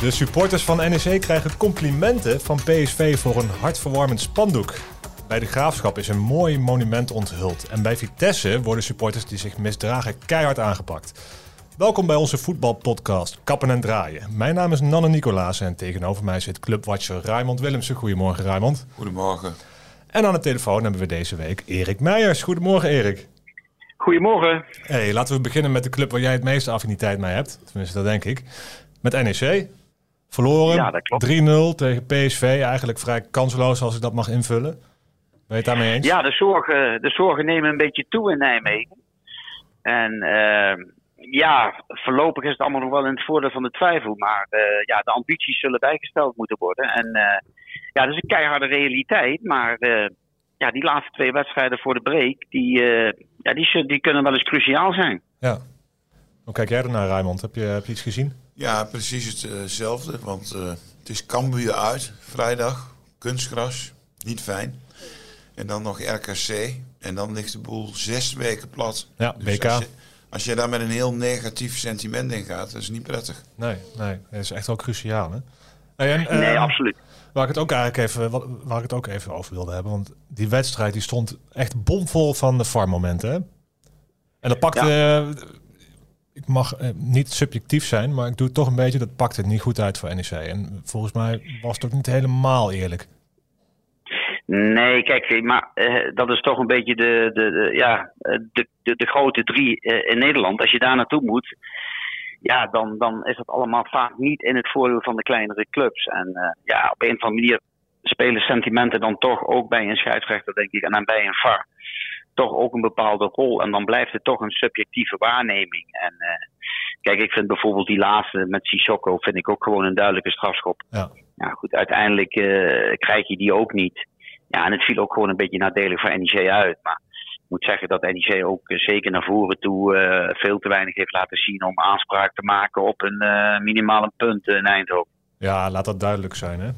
De supporters van NEC krijgen complimenten van PSV voor een hartverwarmend spandoek. Bij de Graafschap is een mooi monument onthuld. En bij Vitesse worden supporters die zich misdragen keihard aangepakt. Welkom bij onze voetbalpodcast Kappen en Draaien. Mijn naam is Nanne Nicolaas en tegenover mij zit clubwatcher Raymond Willemsen. Goedemorgen Raymond. Goedemorgen. En aan de telefoon hebben we deze week Erik Meijers. Goedemorgen Erik. Goedemorgen. Hey, laten we beginnen met de club waar jij het meeste affiniteit mee hebt. Tenminste, dat denk ik. Met NEC. Verloren. Ja, dat klopt. 3-0 tegen PSV. Eigenlijk vrij kansloos als ik dat mag invullen. Ben je het daarmee eens? Ja, de zorgen, de zorgen nemen een beetje toe in Nijmegen. En eh, ja, voorlopig is het allemaal nog wel in het voordeel van de twijfel. Maar eh, ja, de ambities zullen bijgesteld moeten worden. En eh, ja, dat is een keiharde realiteit. Maar eh, ja, die laatste twee wedstrijden voor de break, die, ja, die, die kunnen wel eens cruciaal zijn. Ja. Hoe kijk jij ernaar, Raymond? Heb je, heb je iets gezien? Ja, precies hetzelfde. Want eh, het is Cambuur uit, vrijdag. Kunstgras, niet fijn. En dan nog RKC. En dan ligt de boel zes weken plat. Ja, Dus BK. Als je, als je daar met een heel negatief sentiment in gaat, dat is niet prettig. Nee, nee. Dat is echt wel cruciaal, hè? En, eh, Nee, absoluut. Waar ik het ook eigenlijk even, waar ik het ook even over wilde hebben. Want die wedstrijd die stond echt bomvol van de VAR-momenten. hè? En dat pakte... eh, ik mag eh, niet subjectief zijn, maar ik doe toch een beetje. Dat pakte het niet goed uit voor NEC. En volgens mij was het ook niet helemaal eerlijk. Nee, kijk, maar eh, dat is toch een beetje de, de, ja, de, de, de grote drie eh, in Nederland. Als je daar naartoe moet, ja, dan, dan is dat allemaal vaak niet in het voordeel van de kleinere clubs. En ja, op een of andere manier spelen sentimenten dan toch ook bij een scheidsrechter, denk ik, en dan bij een VAR toch ook een bepaalde rol. En dan blijft het toch een subjectieve waarneming. En eh, kijk, ik vind bijvoorbeeld die laatste met Sissoko vind ik ook gewoon een duidelijke strafschop. Ja. Ja, goed, uiteindelijk eh, krijg je die ook niet. Ja, en het viel ook gewoon een beetje nadelig voor NEC uit. Maar ik moet zeggen dat NEC ook eh, zeker naar voren toe veel te weinig heeft laten zien om aanspraak te maken op een minimale punt in Eindhoven. Ja, laat dat duidelijk zijn, hè?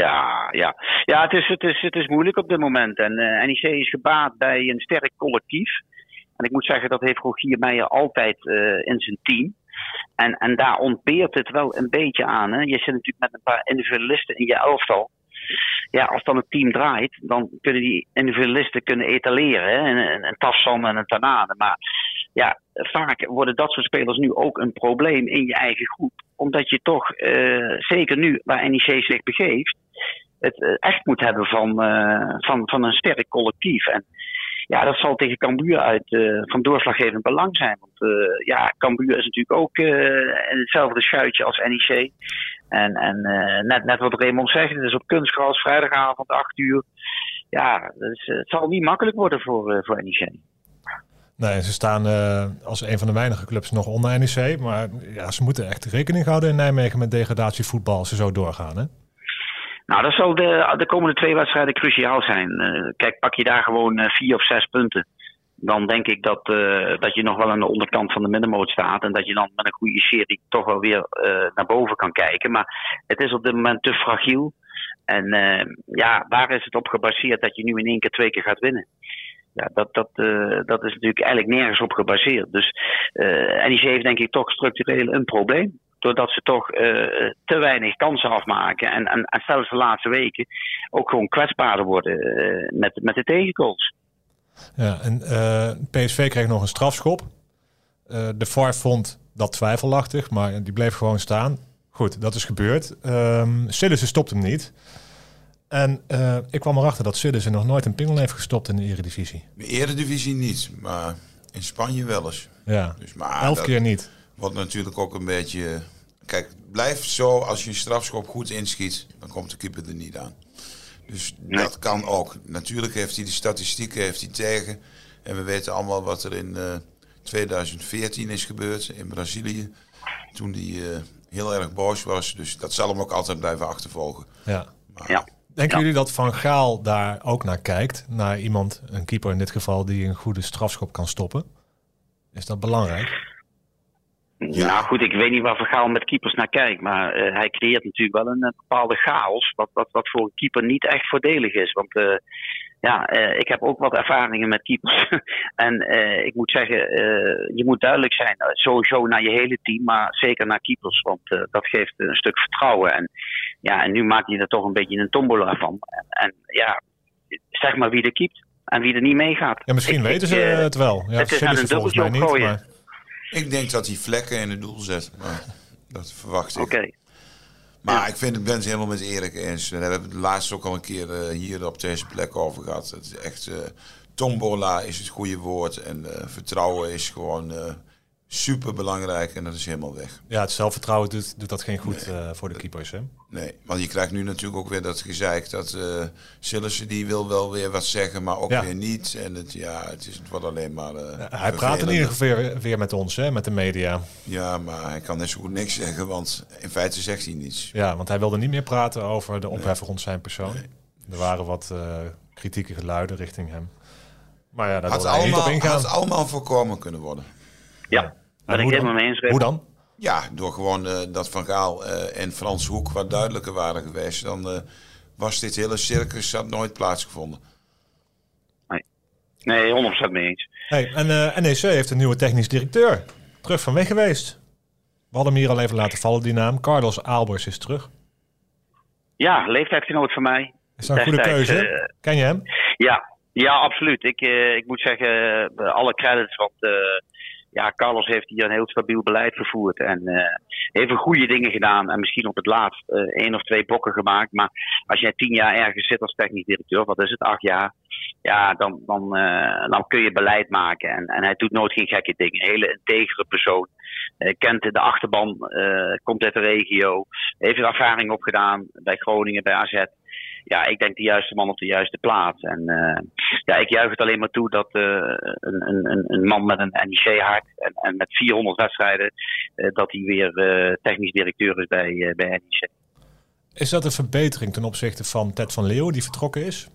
Ja, ja. ja het, is, het, is, het is moeilijk op dit moment. En eh, NEC is gebaat bij een sterk collectief. En ik moet zeggen, dat heeft Rogier Meijer altijd eh, in zijn team. En, en daar ontbeert het wel een beetje aan. Hè? Je zit natuurlijk met een paar individualisten in je elftal. Ja, als dan het team draait, dan kunnen die individualisten kunnen etaleren. Hè? Een, een, en een Tanane. Maar ja, vaak worden dat soort spelers nu ook een probleem in je eigen groep. Omdat je toch, eh, zeker nu waar NEC zich begeeft, het eh, echt moet hebben van, eh, van, van een sterk collectief. En ja, dat zal tegen Cambuur uit eh, van doorslaggevend belang zijn. Want ja, Cambuur is natuurlijk ook in hetzelfde schuitje als NEC. En, en net, net wat Raymond zegt, het is op kunstgras, vrijdagavond, 8 uur. Ja, dus, het zal niet makkelijk worden voor, voor NEC. Nee, ze staan als een van de weinige clubs nog onder NEC. Maar ja, ze moeten echt rekening houden in Nijmegen met degradatievoetbal als ze zo doorgaan, hè? Nou, dat zal de, de komende twee wedstrijden cruciaal zijn. Eh, kijk, pak je daar gewoon eh, vier of zes punten. Dan denk ik dat, eh, dat je nog wel aan de onderkant van de middenmoot staat. En dat je dan met een goede serie toch wel weer naar boven kan kijken. Maar het is op dit moment te fragiel. En ja, waar is het op gebaseerd dat je nu in één keer twee keer gaat winnen? Ja, dat, dat, dat is natuurlijk eigenlijk nergens op gebaseerd. Dus eh NEC heeft denk ik toch structureel een probleem doordat ze toch eh, te weinig kansen afmaken. En, en, en zelfs de laatste weken ook gewoon kwetsbaarder worden eh, met, met de tegengoals. Ja, en eh, PSV kreeg nog een strafschop. Eh, de VAR vond dat twijfelachtig, maar die bleef gewoon staan. Goed, dat is gebeurd. Um, Sillissen stopt hem niet. En eh, ik kwam erachter dat Sillissen nog nooit een pingel heeft gestopt in de Eredivisie. De Eredivisie niet, maar in Spanje wel eens. Ja, Dus, maar elf dat keer niet. wordt natuurlijk ook een beetje... Kijk, blijf zo, als je een strafschop goed inschiet, dan komt de keeper er niet aan. Dus Nee. dat kan ook. Natuurlijk heeft hij de statistieken heeft hij tegen. En we weten allemaal wat er in eh, 2014 is gebeurd in Brazilië. Toen hij eh, heel erg boos was. Dus dat zal hem ook altijd blijven achtervolgen. Ja. Maar Ja. Denken Ja. jullie dat Van Gaal daar ook naar kijkt? Naar iemand, een keeper in dit geval, die een goede strafschop kan stoppen? Is dat belangrijk? Nou goed, ik weet niet waar Vergaal met keepers naar kijkt. Maar eh, hij creëert natuurlijk wel een, bepaalde chaos. Wat, wat, wat voor een keeper niet echt voordelig is. Want eh, ja, eh, ik heb ook wat ervaringen met keepers. en ik moet zeggen, je moet duidelijk zijn, sowieso naar je hele team, maar zeker naar keepers. Want dat geeft een stuk vertrouwen. En, ja, en nu maak je er toch een beetje een tombola van. En, en ja, zeg maar wie er keept en wie er niet meegaat. Ja, misschien Ik- weten ze het wel. Ja, het is aan een dubbeltje. Maar, Ik denk dat hij vlekken in het doel zet. Maar dat verwacht ik. Oké. Maar ik vind, ik ben het helemaal met Erik eens. We hebben het laatst ook al een keer eh, hier op deze plek over gehad. Het is echt, eh, tombola is het goede woord. En eh, vertrouwen is gewoon super belangrijk. En dat is helemaal weg. ja, het zelfvertrouwen doet, doet dat geen goed eh, voor de keepers. Hè? Nee, want je krijgt nu natuurlijk ook weer dat gezeik dat uh, Sillissen die wil wel weer wat zeggen, maar ook Ja. weer niet. En het, ja, het, is, het wordt alleen maar. eh, Hij praat in ieder geval weer, weer met ons, hè, met de media. Ja, maar hij kan net zo goed niks zeggen, want in feite zegt hij niets. Ja, want hij wilde niet meer praten over de ophef rond zijn persoon. Er waren wat kritieke geluiden richting hem. Maar ja, daar Had allemaal, had allemaal voorkomen kunnen worden. Ja, En ben ik helemaal mee eens. Hoe dan? Ja, door gewoon eh, dat Van Gaal eh, en Frans Hoek wat duidelijker waren geweest, dan eh, was dit hele circus had nooit plaatsgevonden. Nee, 100% mee eens. Hey, en eh, NEC heeft een nieuwe technisch directeur. Terug van weg geweest. We hadden hem hier al even laten vallen, die naam. Carlos Albers is terug. Ja, leeftijdsgenoot van mij. Is dat een goede keuze? Ken je hem? Ja, ja absoluut. Ik, eh, ik moet zeggen, alle credits. Want eh, ja, Carlos heeft hier een heel stabiel beleid gevoerd. En eh, heeft veel goede dingen gedaan. En misschien op het laatst eh, één of twee bokken gemaakt. Maar als jij tien jaar ergens zit als technisch directeur, wat is het, acht jaar? Ja, dan, dan, eh, dan kun je beleid maken. En, en hij doet nooit geen gekke dingen. Een hele integere persoon. Kent de achterban, komt uit de regio. Heeft er ervaring opgedaan bij Groningen, bij AZ ja, ik denk de juiste man op de juiste plaats. En eh, ja, ik juich het alleen maar toe dat eh, een, een, een- een man met een NEC-hart en, en met 400 wedstrijden, eh, dat hij weer eh, technisch directeur is bij, eh, bij NEC. Is dat een verbetering ten opzichte van Ted van Leeuwen, die vertrokken is?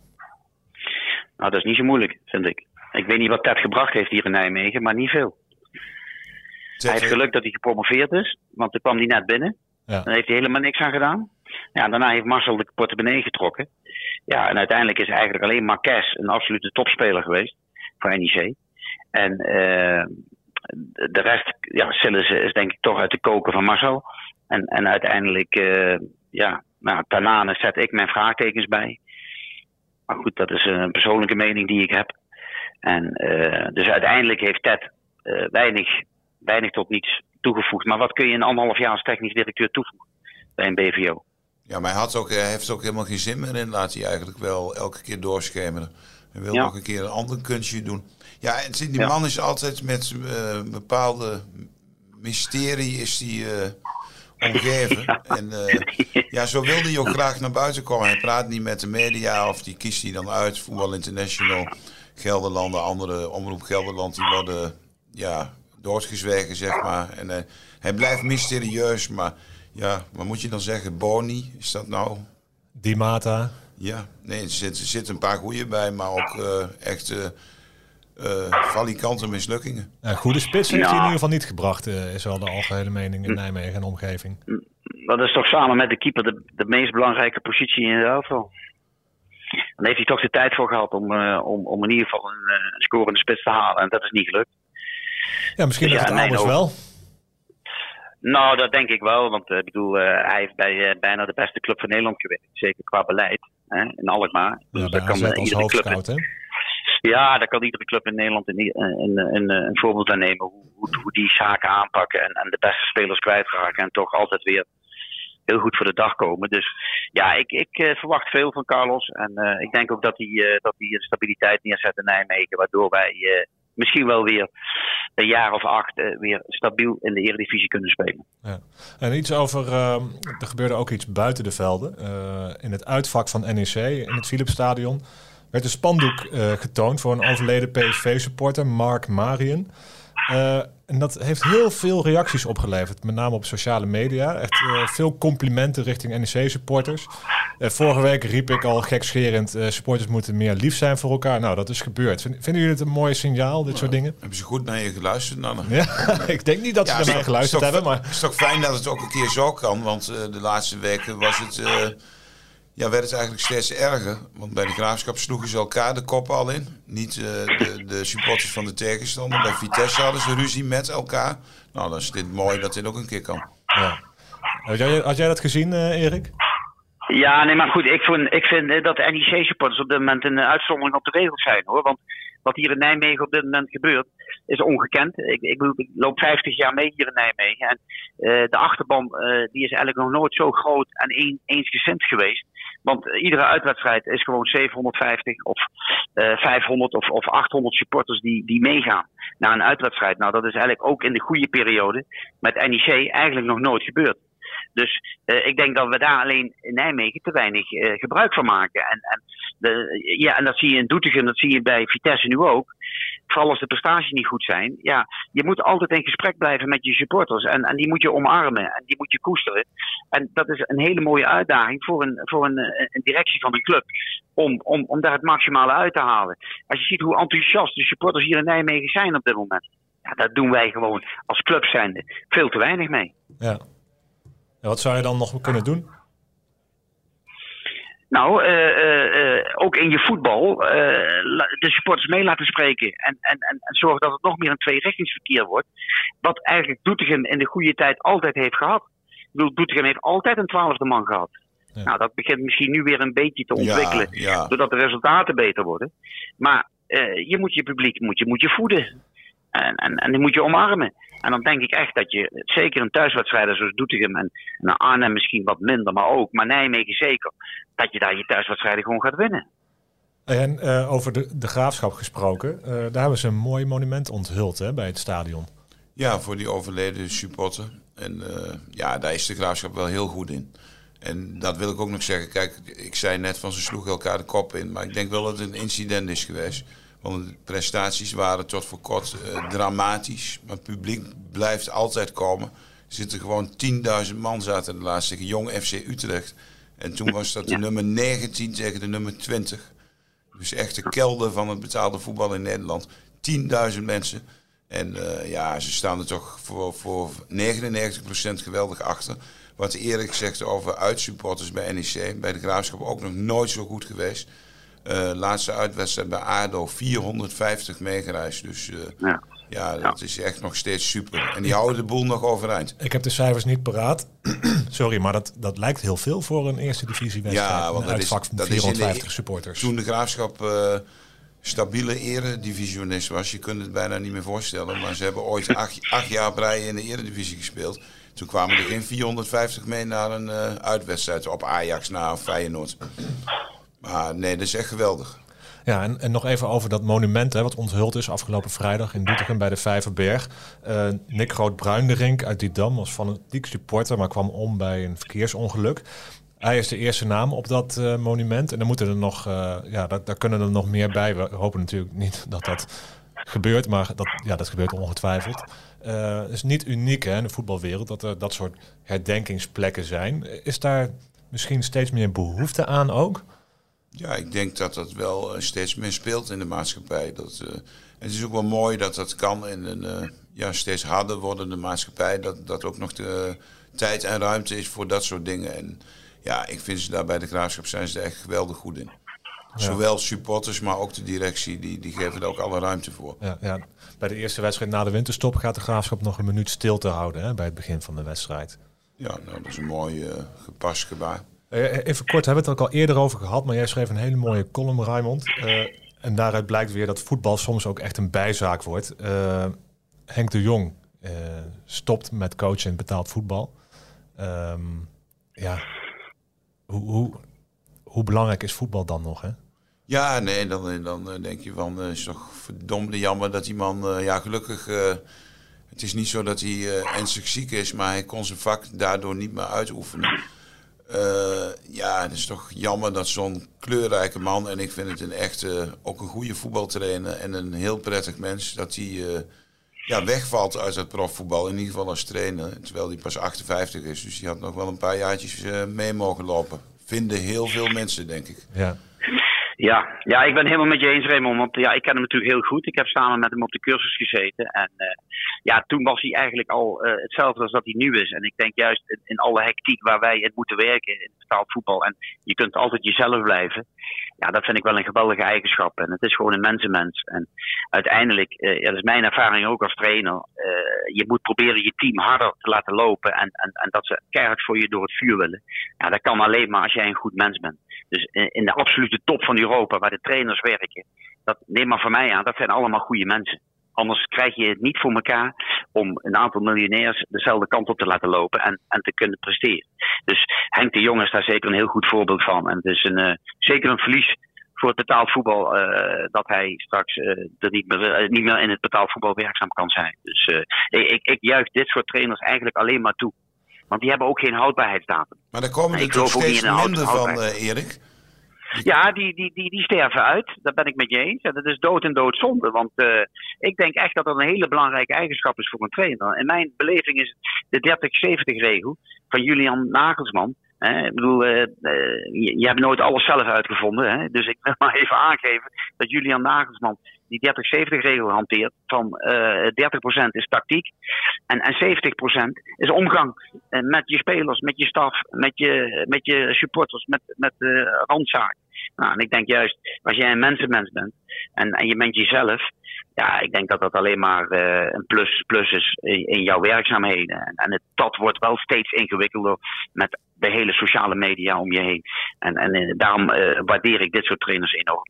Nou, dat is niet zo moeilijk, vind ik. Ik weet niet wat Ted gebracht heeft hier in Nijmegen, maar niet veel. Hij heeft geluk dat hij gepromoveerd is, want toen kwam hij net binnen. Ja. Daar heeft hij helemaal niks aan gedaan. Ja, daarna heeft Marcel de portemonnee getrokken. Ja, en uiteindelijk is eigenlijk alleen Marquez een absolute topspeler geweest voor NEC. En eh, de rest, ja, Sillissen is denk ik toch uit de koken van Marcel. En, en uiteindelijk, eh, ja, nou, Tanane zet ik mijn vraagtekens bij. Maar goed, dat is een persoonlijke mening die ik heb. En eh, dus uiteindelijk heeft Ted weinig, weinig tot niets toegevoegd. Maar wat kun je in anderhalf jaar als technisch directeur toevoegen bij een BVO? Ja, maar hij, had ook, hij heeft ook helemaal geen zin meer in, laat hij eigenlijk wel elke keer doorschemeren. Hij wil Ja. nog een keer een ander kunstje doen. Ja, en die Ja. man is altijd met een bepaalde mysterie is die, eh, omgeven. En eh, ja, zo wilde hij ook graag naar buiten komen. Hij praat niet met de media of die kiest hij dan uit. Voetbal International, Gelderland, de andere omroep Gelderland, die worden ja, doodgezwegen, zeg maar. En eh, hij blijft mysterieus, maar ja, wat moet je dan zeggen? Boni, is dat nou? Die Mata. Ja, nee, er zitten zitten een paar goede bij, maar ook eh, echt eh valikante mislukkingen. Een goede spits heeft Ja. hij in ieder geval niet gebracht, eh, is wel de algehele mening in Nijmegen en omgeving. Dat is toch samen met de keeper de, de meest belangrijke positie in het elftal. Dan heeft hij toch de tijd voor gehad om, eh, om, om in ieder geval een, een scorende spits te halen. En dat is niet gelukt. Ja, misschien Ja, heeft het nee, wel. Nou, dat denk ik wel. Want eh, ik bedoel, eh, hij heeft bij eh, bijna de beste club van Nederland gewerkt. Zeker qua beleid. Hè, in Alkmaar. Ja, Dus daar kan als hoofdscout, hè? Ja, daar kan iedere club in Nederland een, een, een, een voorbeeld aan nemen hoe, hoe, hoe die zaken aanpakken en, en de beste spelers kwijtraken en toch altijd weer heel goed voor de dag komen. Dus ja, ik, ik verwacht veel van Carlos en ik denk ook dat hij, dat hij stabiliteit neerzet in Nijmegen, waardoor wij misschien wel weer een jaar of acht eh, weer stabiel in de Eredivisie kunnen spelen. Ja. En iets over, ehm, er gebeurde ook iets buiten de velden. Eh, in het uitvak van NEC, in het Philipsstadion, werd een spandoek eh, getoond voor een overleden PSV-supporter, Mark Marien. Eh, en dat heeft heel veel reacties opgeleverd, met name op sociale media. Echt eh, veel complimenten richting NEC-supporters. Eh, vorige week riep ik al gekscherend, supporters moeten meer lief zijn voor elkaar. Nou, dat is gebeurd. Vind- vinden jullie het een mooi signaal, dit soort dingen? Hebben ze goed naar je geluisterd, Nanne? Ja, ik denk niet dat ze Ja, naar toch- geluisterd toch- hebben, maar... Het is toch fijn dat het ook een keer zo kan, want de laatste weken was het... eh, ja, werd het eigenlijk steeds erger. Want bij de Graafschap sloegen ze elkaar de kop al in. Niet uh, de, de, supporters van de tegenstander. Bij Vitesse hadden ze ruzie met elkaar. Nou, dan is dit mooi dat dit ook een keer kan. Ja. Had, jij, had jij dat gezien, uh, Erik? Ja, nee, maar goed, ik vind, ik vind dat de NEC-supporters op dit moment een uitzondering op de regels zijn hoor. Want wat hier in Nijmegen op dit moment gebeurt, is ongekend. Ik, ik, ik loop 50 jaar mee hier in Nijmegen. En uh, de achterban uh, die is eigenlijk nog nooit zo groot en een, eensgezind geweest. Want iedere uitwedstrijd is gewoon 750 of 500 of, of 800 supporters die, die meegaan naar een uitwedstrijd. Nou, dat is eigenlijk ook in de goede periode met NEC eigenlijk nog nooit gebeurd. Dus uh, ik denk dat we daar alleen in Nijmegen te weinig uh, gebruik van maken. En, en, de, ja, en dat zie je in Doetinchem, dat zie je bij Vitesse nu ook. Vooral als de prestaties niet goed zijn. Ja, je moet altijd in gesprek blijven met je supporters. En, en die moet je omarmen en die moet je koesteren. En dat is een hele mooie uitdaging voor een, voor een, een directie van een club. Om, om, om daar het maximale uit te halen. Als je ziet hoe enthousiast de supporters hier in Nijmegen zijn op dit moment. Ja, dat doen wij gewoon als club zijnde veel te weinig mee. Ja. En wat zou je dan nog kunnen doen? Nou, uh, uh, ook in je voetbal de supporters mee laten spreken. En, en, en, en zorgen dat het nog meer een tweerichtingsverkeer wordt. Wat eigenlijk Doetinchem in de goede tijd altijd heeft gehad. Ik bedoel, Doetinchem heeft altijd een twaalfde man gehad. Ja. Nou, dat begint misschien nu weer een beetje te ontwikkelen. Ja, ja. Doordat de resultaten beter worden. Maar je moet je publiek moet je, moet je voeden. En, en, en die moet je omarmen. En dan denk ik echt dat je, zeker een thuiswedstrijden zoals Doetinchem en, en Arnhem misschien wat minder, maar ook, maar Nijmegen zeker, dat je daar je thuiswedstrijden gewoon gaat winnen. En uh, over de, de graafschap gesproken, uh, daar hebben ze een mooi monument onthuld hè, bij het stadion. Ja, voor die overleden supporter. En uh, ja, daar is de graafschap wel heel goed in. En dat wil ik ook nog zeggen. Kijk, ik zei net van ze sloegen elkaar de kop in. Maar ik denk wel dat het een incident is geweest. Want de prestaties waren tot voor kort uh, dramatisch. Maar het publiek blijft altijd komen. Er zitten gewoon 10.000 man zaten de laatste keer. Jong FC Utrecht. En toen was dat de nummer 19 tegen de nummer 20. Dus echt de kelder van het betaalde voetbal in Nederland. 10.000 mensen. En uh, ja, ze staan er toch voor, voor 99% geweldig achter. Wat Erik zegt over uitsupporters bij NEC, bij de Graafschap ook nog nooit zo goed geweest. Uh, laatste uitwedstrijd bij ADO 450 meegereisd. Dus uh, ja. ja. dat is echt nog steeds super. En die houden de boel nog overeind. Ik heb de cijfers niet paraat. Sorry, maar dat, dat lijkt heel veel voor een eerste divisie wedstrijd. Ja, want dat is, van dat 450 is supporters. Toen de Graafschap uh, stabiele eredivisionist was, je kunt het bijna niet meer voorstellen. Maar ze hebben ooit acht, acht jaar breien in de eredivisie gespeeld. Toen kwamen er geen 450 mee naar een uitwedstrijd op Ajax na Feyenoord. Maar nee, dat is echt geweldig. Ja, en, nog even over dat monument hè, wat onthuld is afgelopen vrijdag in Doetinchem bij de Vijverberg. Uh, Nick Groot-Bruinderink uit Didam was fanatiek supporter, maar kwam om bij een verkeersongeluk. Hij is de eerste naam op dat uh, monument. En dan moeten er nog, uh, ja, daar, daar, kunnen er nog meer bij. We hopen natuurlijk niet dat dat gebeurt, maar dat, ja, dat gebeurt ongetwijfeld. het is niet uniek hè, in de voetbalwereld dat er dat soort herdenkingsplekken zijn. Is daar misschien steeds meer behoefte aan ook? Ja, ik denk dat dat wel eh, steeds meer speelt in de maatschappij. Dat, uh, het is ook wel mooi dat dat kan in een uh, ja, steeds harder wordende maatschappij. Dat, dat ook nog de tijd en ruimte is voor dat soort dingen. En ja, ik vind ze daar bij de graafschap zijn ze er echt geweldig goed in. Zowel supporters, maar ook de directie, die, die geven er ook alle ruimte voor. Ja, ja. Bij de eerste wedstrijd na de winterstop gaat de graafschap nog een minuut stil te houden hè, bij het begin van de wedstrijd. Ja, nou, dat is een mooi gepast gebaar. Eh, even kort, hebben we het ook al eerder over gehad, maar jij schreef een hele mooie column, Raymond. Uh, en daaruit blijkt weer dat voetbal soms ook echt een bijzaak wordt. Uh, Henk de Jong stopt met coachen in betaald voetbal. Um, ja, hoe, hoe, hoe, belangrijk is voetbal dan nog, hè? Ja, nee, dan, dan denk je van, het is toch verdomde jammer dat die man, ja gelukkig... het is niet zo dat hij ernstig ziek is, maar hij kon zijn vak daardoor niet meer uitoefenen. Uh, ja, het is toch jammer dat zo'n kleurrijke man, en ik vind het een echte, ook een goede voetbaltrainer en een heel prettig mens, dat hij uh, ja, wegvalt uit het profvoetbal, in ieder geval als trainer. Terwijl hij pas 58 is, dus hij had nog wel een paar jaartjes uh, mee mogen lopen. Vinden heel veel mensen, denk ik. Ja. Ja, ja, ik ben helemaal met je eens, Raymond. Want ja, ik ken hem natuurlijk heel goed. Ik heb samen met hem op de cursus gezeten. En uh, ja, toen was hij eigenlijk al uh, hetzelfde als dat hij nu is. En ik denk juist in, alle hectiek waar wij in moeten werken, in betaald voetbal. En je kunt altijd jezelf blijven. Ja, dat vind ik wel een geweldige eigenschap. En het is gewoon een mensenmens. En uiteindelijk, uh, ja, dat is mijn ervaring ook als trainer. je moet proberen je team harder te laten lopen. En, en, en dat ze keihard voor je door het vuur willen. Ja, dat kan alleen maar als jij een goed mens bent. Dus in de absolute top van Europa, waar de trainers werken, dat, neem maar van mij aan, dat zijn allemaal goede mensen. Anders krijg je het niet voor elkaar om een aantal miljonairs dezelfde kant op te laten lopen en, en te kunnen presteren. Dus Henk de Jong is daar zeker een heel goed voorbeeld van. En het is een, uh, zeker een verlies voor het betaald voetbal uh, dat hij straks uh, er niet, meer, niet meer in het betaald voetbal werkzaam kan zijn. Dus ik, ik juich dit soort trainers eigenlijk alleen maar toe. Want die hebben ook geen houdbaarheidsdatum. Maar daar komen er toch steeds minder van, uh, Erik? Ja, die, die, die, die sterven uit. Dat ben ik met je eens. En dat is dood en dood zonde. Want uh, ik denk echt dat dat een hele belangrijke eigenschap is voor een trainer. In mijn beleving is de 30-70-regel van Julian Nagelsman. Hè, ik bedoel, uh, uh, je, je, hebt nooit alles zelf uitgevonden. Hè? Dus ik wil maar even aangeven dat Julian Nagelsman die 30-70-regel hanteert. Van uh, 30% is tactiek en, en 70% is omgang met je spelers, met je staf, met je, met je supporters, met, met de randzaak. Nou, en ik denk juist, als jij een mensenmens bent en, en je bent jezelf, ja, ik denk dat dat alleen maar uh, een plus, plus is in, jouw werkzaamheden. En, en het, dat wordt wel steeds ingewikkelder met de hele sociale media om je heen. En, en daarom uh, waardeer ik dit soort trainers enorm.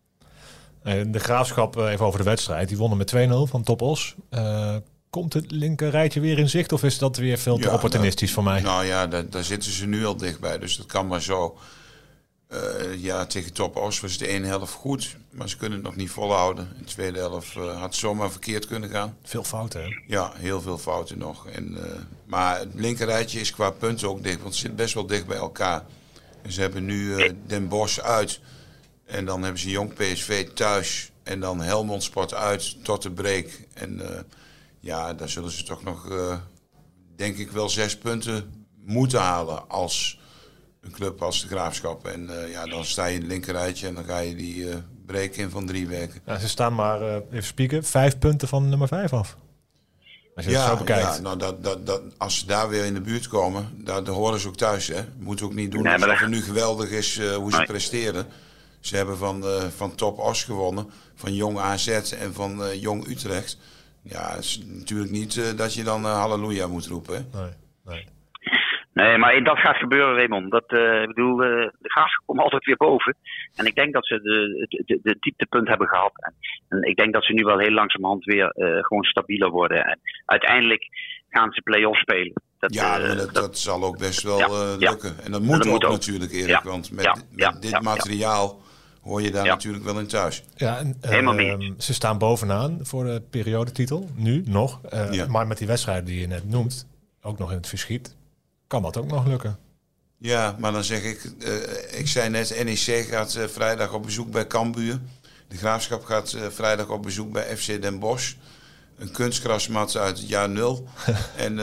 De graafschap, even over de wedstrijd, die wonnen met 2-0 van Topos. komt het linker rijtje weer in zicht of is dat weer veel te ja, opportunistisch dat, voor mij? Nou ja, daar, daar zitten ze nu al dichtbij, dus dat kan maar zo. Uh, ja, tegen Top Os was de ene helft goed, maar ze kunnen het nog niet volhouden. In de tweede helft uh, had zomaar verkeerd kunnen gaan. Veel fouten, hè? Ja, heel veel fouten nog. En, maar het linkerrijtje is qua punten ook dicht, want het zit best wel dicht bij elkaar. En ze hebben nu Den Bosch uit. En dan hebben ze Jong PSV thuis. En dan Helmond Sport uit tot de break. En ja, daar zullen ze toch nog, denk ik, wel zes punten moeten halen als een club als de Graafschap. En uh, ja, dan sta je in het linkerrijtje en dan ga je die uh, break in van drie weken. Ja, ze staan maar, uh, even spieken, vijf punten van nummer vijf af. Als je ja, het zo bekijkt. Ja, nou, dat, dat, dat, als ze daar weer in de buurt komen, daar, daar horen ze ook thuis. Hè. Moeten ook niet doen nee, alsof het nu geweldig is hoe ze nee. presteren. Ze hebben van, van Top Os gewonnen, van Jong AZ en van Jong Utrecht. Ja, het is natuurlijk niet dat je dan halleluja moet roepen. Hè. Nee, nee. Nee, maar dat gaat gebeuren, Raymond. Dat, uh, ik bedoel, uh, de graafschap komt altijd weer boven. En ik denk dat ze de, de, de dieptepunt hebben gehad. En, en, ik denk dat ze nu wel heel langzamerhand weer uh, gewoon stabieler worden. En uiteindelijk gaan ze play-off spelen. Dat, ja, dat, dat, dat, zal ook best wel ja, lukken. Ja. En dat moet, en dat ook, moet ook, natuurlijk, Erik. Ja. Want met, met dit materiaal hoor je daar natuurlijk wel in thuis. Ja, en, Helemaal niet. Ze staan bovenaan voor de periodetitel, nu nog. Maar met die wedstrijden die je net noemt, ook nog in het verschiet kan dat ook nog lukken. Ja, maar dan zeg ik, uh, ik zei net, NEC gaat uh, vrijdag op bezoek bij Cambuur. De Graafschap gaat uh, vrijdag op bezoek bij FC Den Bosch. Een kunstgrasmat uit het jaar nul. en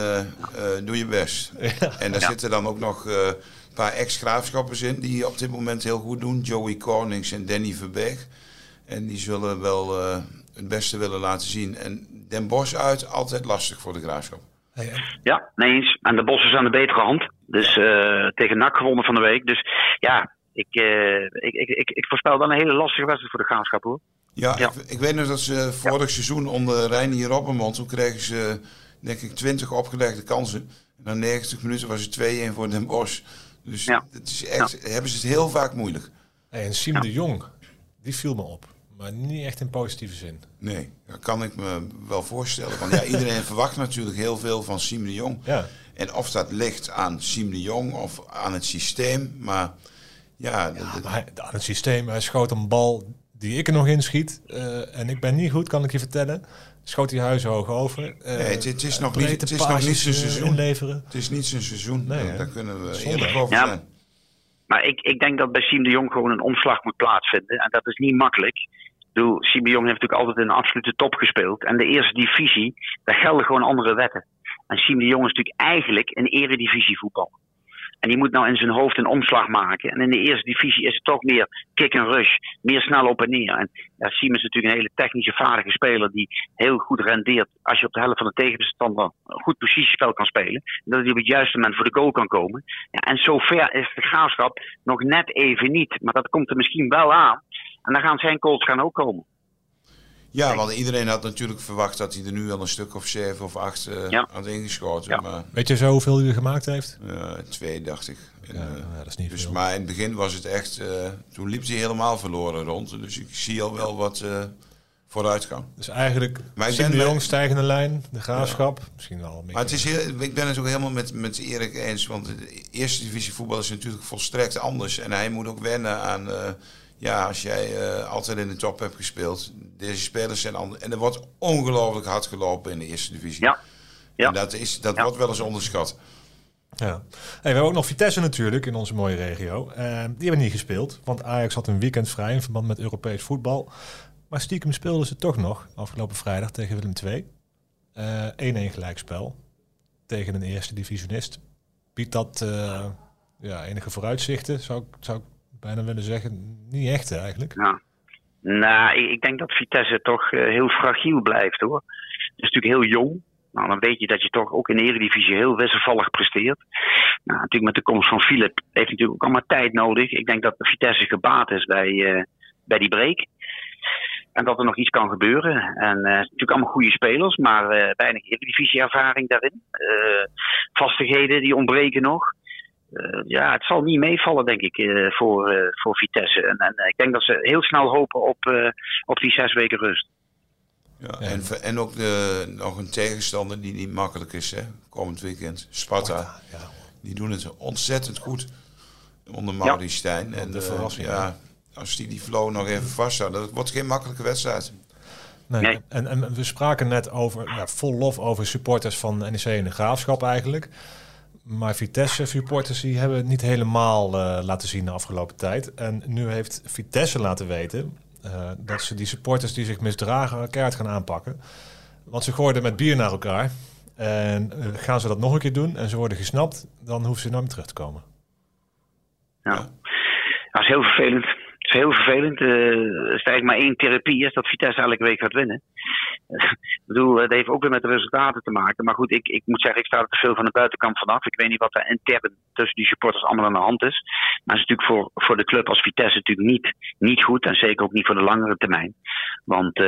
doe je best. Ja. En daar ja. zitten dan ook nog paar ex-graafschappers in die op dit moment heel goed doen. Joey Cornings en Danny Verbeek. En die zullen wel het beste willen laten zien. En Den Bosch uit, altijd lastig voor de Graafschap. Ja, nee eens. En de Bos is aan de betere hand. Dus uh, tegen NAC gewonnen van de week. Dus ja, ik, uh, ik, ik, ik, ik voorspel dan een hele lastige wedstrijd voor de graafschap hoor. Ja, ja. Ik, ik, weet nog dat ze vorig ja. seizoen onder Reinier Robbenmond, toen kregen ze denk ik 20 opgelegde kansen. En na 90 minuten was het 2-1 voor Den Bosch. Dus ja. het is echt, hebben ze het heel vaak moeilijk. Hey, en Siem de Jong, die viel me op. Maar niet echt in positieve zin. Nee, dat kan ik me wel voorstellen. Want ja, iedereen verwacht natuurlijk heel veel van Siem de Jong. Ja. En of dat ligt aan Siem de Jong of aan het systeem. Maar ja, ja maar aan het systeem. Hij schoot een bal die ik er nog in schiet. Uh, en ik ben niet goed, kan ik je vertellen. Schoot hij huizen hoog over. Uh, nee, het, het, is nog niet, het is nog niet zijn seizoen. Inleveren. Het is niet zijn seizoen. Nee, daar kunnen we eerlijk over ja. zijn. Maar ik, ik denk dat bij Siem de Jong gewoon een omslag moet plaatsvinden. En dat is niet makkelijk. Siem de Jong heeft natuurlijk altijd in een absolute top gespeeld. En de eerste divisie, daar gelden gewoon andere wetten. En Siem de Jong is natuurlijk eigenlijk een eredivisie voetbal. En die moet nou in zijn hoofd een omslag maken. En in de eerste divisie is het toch meer kick en rush. Meer snel op en neer. En ja, Siemens is natuurlijk een hele technische, vaardige speler. Die heel goed rendeert als je op de helft van de tegenstander goed positiespel kan spelen. En dat hij op het juiste moment voor de goal kan komen. Ja, en zover is de graafschap nog net even niet. Maar dat komt er misschien wel aan. En dan gaan zijn goals gaan ook komen. Ja, want iedereen had natuurlijk verwacht dat hij er nu al een stuk of zeven of acht uh, Ja. had ingeschoten. Ja. Maar Weet je zo hoeveel hij er gemaakt heeft? eh, twee, dacht ik. En, Ja, eh, ja, dat is niet dus, veel. maar in het begin was het echt... eh, toen liep hij helemaal verloren rond. Dus ik zie al wel wat eh, vooruitgang. Dus eigenlijk Maar ik ben de Jong stijgende lijn, de graafschap. Misschien wel een beetje. Maar het is heel, ik ben het ook helemaal met, met Erik eens. Want de eerste divisie voetbal is natuurlijk volstrekt anders. En hij moet ook wennen aan... eh, ja, als jij eh, altijd in de top hebt gespeeld. Deze spelers zijn anders. En er wordt ongelooflijk hard gelopen in de eerste divisie. Ja. Ja. En dat, is, dat Ja. wordt wel eens onderschat. Ja. Hey, we hebben ook nog Vitesse natuurlijk in onze mooie regio. Eh, die hebben niet gespeeld, want Ajax had een weekend vrij in verband met Europees voetbal. Maar stiekem speelden ze toch nog afgelopen vrijdag tegen Willem II. Eh 1-1 gelijkspel tegen een eerste divisionist. Biedt dat eh, ja, enige vooruitzichten, zou ik, zou ik bijna willen zeggen. Niet echt eigenlijk. Ja. Nou, ik, denk dat Vitesse toch eh, heel fragiel blijft hoor. Het is natuurlijk heel jong. Nou, dan weet je dat je toch ook in de Eredivisie heel wisselvallig presteert. Nou, natuurlijk met de komst van Philip heeft natuurlijk ook allemaal tijd nodig. Ik denk dat Vitesse gebaat is bij, eh, bij die break. En dat er nog iets kan gebeuren. En eh, natuurlijk allemaal goede spelers, maar weinig Eredivisie-ervaring daarin. Vastigheden die ontbreken nog. Eh, ja, het zal niet meevallen, denk ik, eh, voor, eh, voor Vitesse. En, en ik denk dat ze heel snel hopen op, eh, op die zes weken rust. Ja, En, en ook de, nog een tegenstander die niet makkelijk is, hè, komend weekend. Sparta. Ja, Die doen het ontzettend goed onder Maurice Stijn. En de eh, verrassing, ja, als die die flow nog even vasthoudt, dat wordt geen makkelijke wedstrijd. Nee. Nee. En, en we spraken net over, ja, vol lof over supporters van NEC en de Graafschap eigenlijk. Maar Vitesse supporters die hebben het niet helemaal eh, laten zien de afgelopen tijd. En nu heeft Vitesse laten weten eh, dat ze die supporters die zich misdragen keihard gaan aanpakken. Want ze gooiden met bier naar elkaar. En eh, gaan ze dat nog een keer doen en ze worden gesnapt, dan hoeven ze nooit meer terug te komen. Ja. Dat is heel vervelend. Het is heel vervelend. Eh, er is eigenlijk maar één therapie, is dat Vitesse elke week gaat winnen. ik bedoel, het heeft ook weer met de resultaten te maken. Maar goed, ik, ik moet zeggen, ik sta er te veel van de buitenkant vanaf. Ik weet niet wat er intern tussen die supporters allemaal aan de hand is. Maar het is natuurlijk voor, voor de club als Vitesse natuurlijk niet, niet goed. En zeker ook niet voor de langere termijn. Want eh,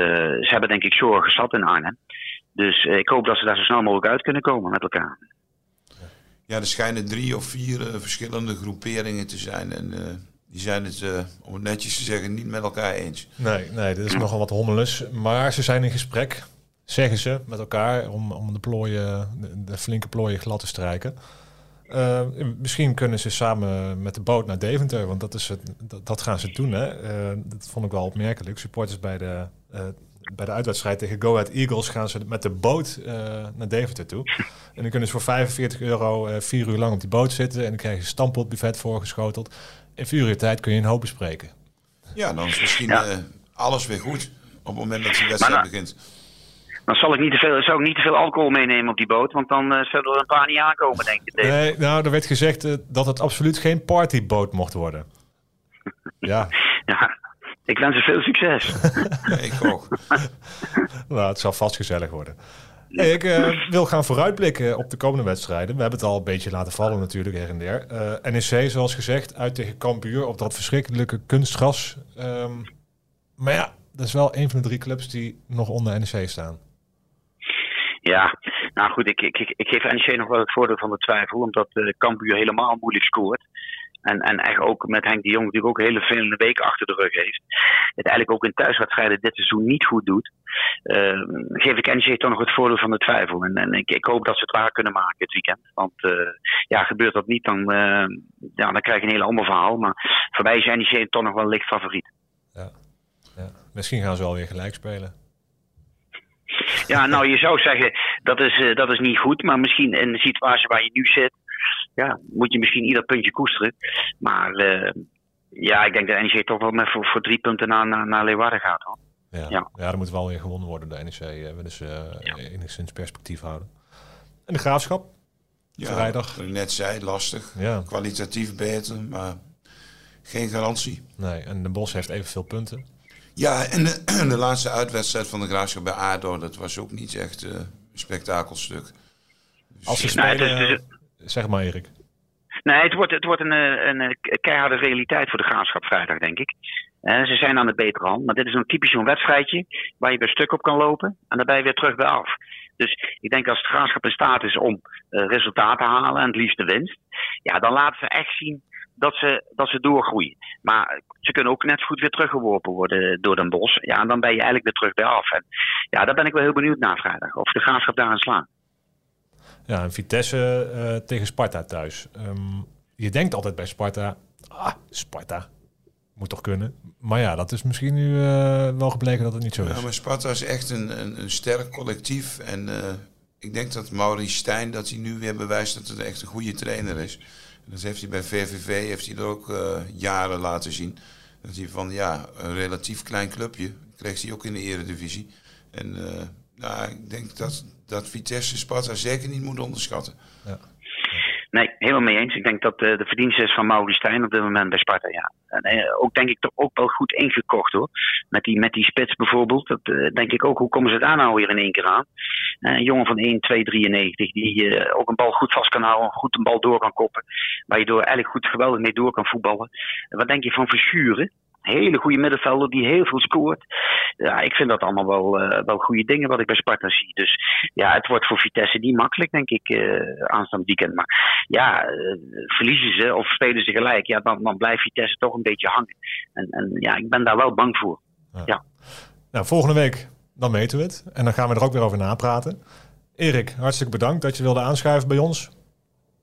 ze hebben denk ik zorgen zat in Arnhem. Dus eh, ik hoop dat ze daar zo snel mogelijk uit kunnen komen met elkaar. Ja, er schijnen drie of vier eh, verschillende groeperingen te zijn. En eh, die zijn het, eh, om het netjes te zeggen, niet met elkaar eens. Nee, nee, dit is nogal wat hommeles. Maar ze zijn in gesprek, zeggen ze, met elkaar om, om de, plooien, de, flinke plooien glad te strijken. Eh, misschien kunnen ze samen met de boot naar Deventer, want dat, is het, dat, gaan ze doen. Hè. Eh, dat vond ik wel opmerkelijk. Supporters bij de, bij de uitwedstrijd tegen Go Ahead Eagles gaan ze met de boot naar Deventer toe. En dan kunnen ze voor 45 euro vier uur lang op die boot zitten en dan krijg je een stampotbuffet voorgeschoteld. In vier uur tijd kun je een hoop bespreken. Ja, dan is misschien Ja. eh, alles weer goed op het moment dat die wedstrijd nou- begint. Dan zal ik niet te veel, zou ik niet te veel alcohol meenemen op die boot. Want dan eh, zullen er een paar niet aankomen, denk ik. Nee, nou, er werd gezegd eh, dat het absoluut geen partyboot mocht worden. Ja, Ja, ik wens ze veel succes. Ja, ik ook. nou, het zal vast gezellig worden. Hey, ik eh, wil gaan vooruitblikken op de komende wedstrijden. We hebben het al een beetje laten vallen natuurlijk her en der. Eh, NEC, zoals gezegd, uit tegen Cambuur op dat verschrikkelijke kunstgras. Ehm, maar ja, dat is wel een van de drie clubs die nog onder NEC staan. Ja, nou goed, ik, ik, ik, ik geef NEC nog wel het voordeel van de twijfel. Omdat uh, Cambuur helemaal moeilijk scoort. En, en echt ook met Henk de Jong natuurlijk ook een hele vervelende week achter de rug heeft. Het eigenlijk ook in thuiswedstrijden dit seizoen niet goed doet. Uh, geef ik NEC toch nog het voordeel van de twijfel. En, en ik, ik, hoop dat ze het waar kunnen maken het weekend. Want uh, ja, gebeurt dat niet, dan, uh, ja, dan krijg je een heel ander verhaal. Maar voor mij is NEC toch nog wel licht favoriet. Ja. ja. Misschien gaan ze alweer gelijk spelen. Ja, nou je zou zeggen, dat is, dat is niet goed. Maar misschien in de situatie waar je nu zit, ja, moet je misschien ieder puntje koesteren. Maar uh, ja, ik denk dat NEC toch wel met voor, voor drie punten naar, naar, naar Leeuwarden gaat hoor. Ja, ja. ja, er moet wel weer gewonnen worden, de NEC. We dus ja. enigszins perspectief houden. En de graafschap? Ja, vrijdag. wat ik net zei, lastig. Ja. Kwalitatief beter, maar geen garantie. Nee, en de Bos heeft evenveel punten. Ja, en de, de laatste uitwedstrijd van de Graafschap bij ADO, dat was ook niet echt eh, een spektakelstuk. Als ze spelen... het Zeg maar, Erik. Nee, het wordt, het wordt een, eh, een, eh, keiharde realiteit voor de graafschap vrijdag, denk ik. Eh, ze zijn aan de betere hand, maar dit is een typisch zo'n wedstrijdje waar je weer stuk op kan lopen en je weer terug bij af. Dus ik denk als de graafschap in staat is om eh, resultaten te halen en het liefst de winst, ja, dan laten ze echt zien dat ze, dat ze doorgroeien. Maar ze kunnen ook net goed weer teruggeworpen worden door Den Bos. Ja, en dan ben je eigenlijk weer terug bij af. En ja, daar ben ik wel heel benieuwd naar vrijdag, of de graafschap daar aan slaat. Ja, en Vitesse eh, tegen Sparta thuis. Ehm, je denkt altijd bij Sparta, ah, Sparta, moet toch kunnen. Maar ja, dat is misschien nu eh, wel gebleken dat het niet zo Ja, is. maar Sparta is echt een, een, een sterk collectief. En eh, ik denk dat Maurice Stijn, dat hij nu weer bewijst dat het echt een goede trainer is. Dat heeft hij bij VVV, heeft hij er ook jaren laten zien. Dat hij van, ja, een relatief klein clubje, kreeg hij ook in de eredivisie. En nou, ik denk dat, dat Vitesse Sparta zeker niet moet onderschatten. Nee, helemaal mee eens. Ik denk dat eh, de verdienste is van Maurice Stijn op dit moment bij Sparta. Ja. En, eh, ook denk ik toch ook wel goed ingekocht hoor. Met die, met die spits bijvoorbeeld. Dat eh, denk ik ook. Hoe komen ze het aan nou weer in één keer aan? Eh, een jongen van 1, 2, 93 die eh, ook een bal goed vast kan houden. Goed een bal door kan koppen. Waar je door eigenlijk goed geweldig mee door kan voetballen. En wat denk je van Verschuren? Hele goede middenvelder die heel veel scoort. Ja, ik vind dat allemaal wel, eh, wel goede dingen wat ik bij Sparta zie. Dus ja, het wordt voor Vitesse niet makkelijk, denk ik, eh aanstaand weekend. Maar ja, eh, verliezen ze of spelen ze gelijk, ja, dan, dan blijft Vitesse toch een beetje hangen. En, en ja, ik ben daar wel bang voor. Nou, volgende week, dan weten we het. En dan gaan we er ook weer over napraten. Erik, hartstikke bedankt dat je wilde aanschuiven bij ons.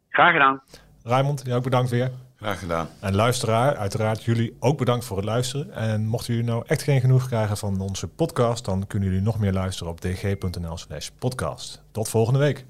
Graag gedaan. Raymond, jij ook bedankt weer. Gedaan. En luisteraar, uiteraard jullie ook bedankt voor het luisteren. En mochten jullie nou echt geen genoeg krijgen van onze podcast, dan kunnen jullie nog meer luisteren op dg.nl slash podcast. Tot volgende week.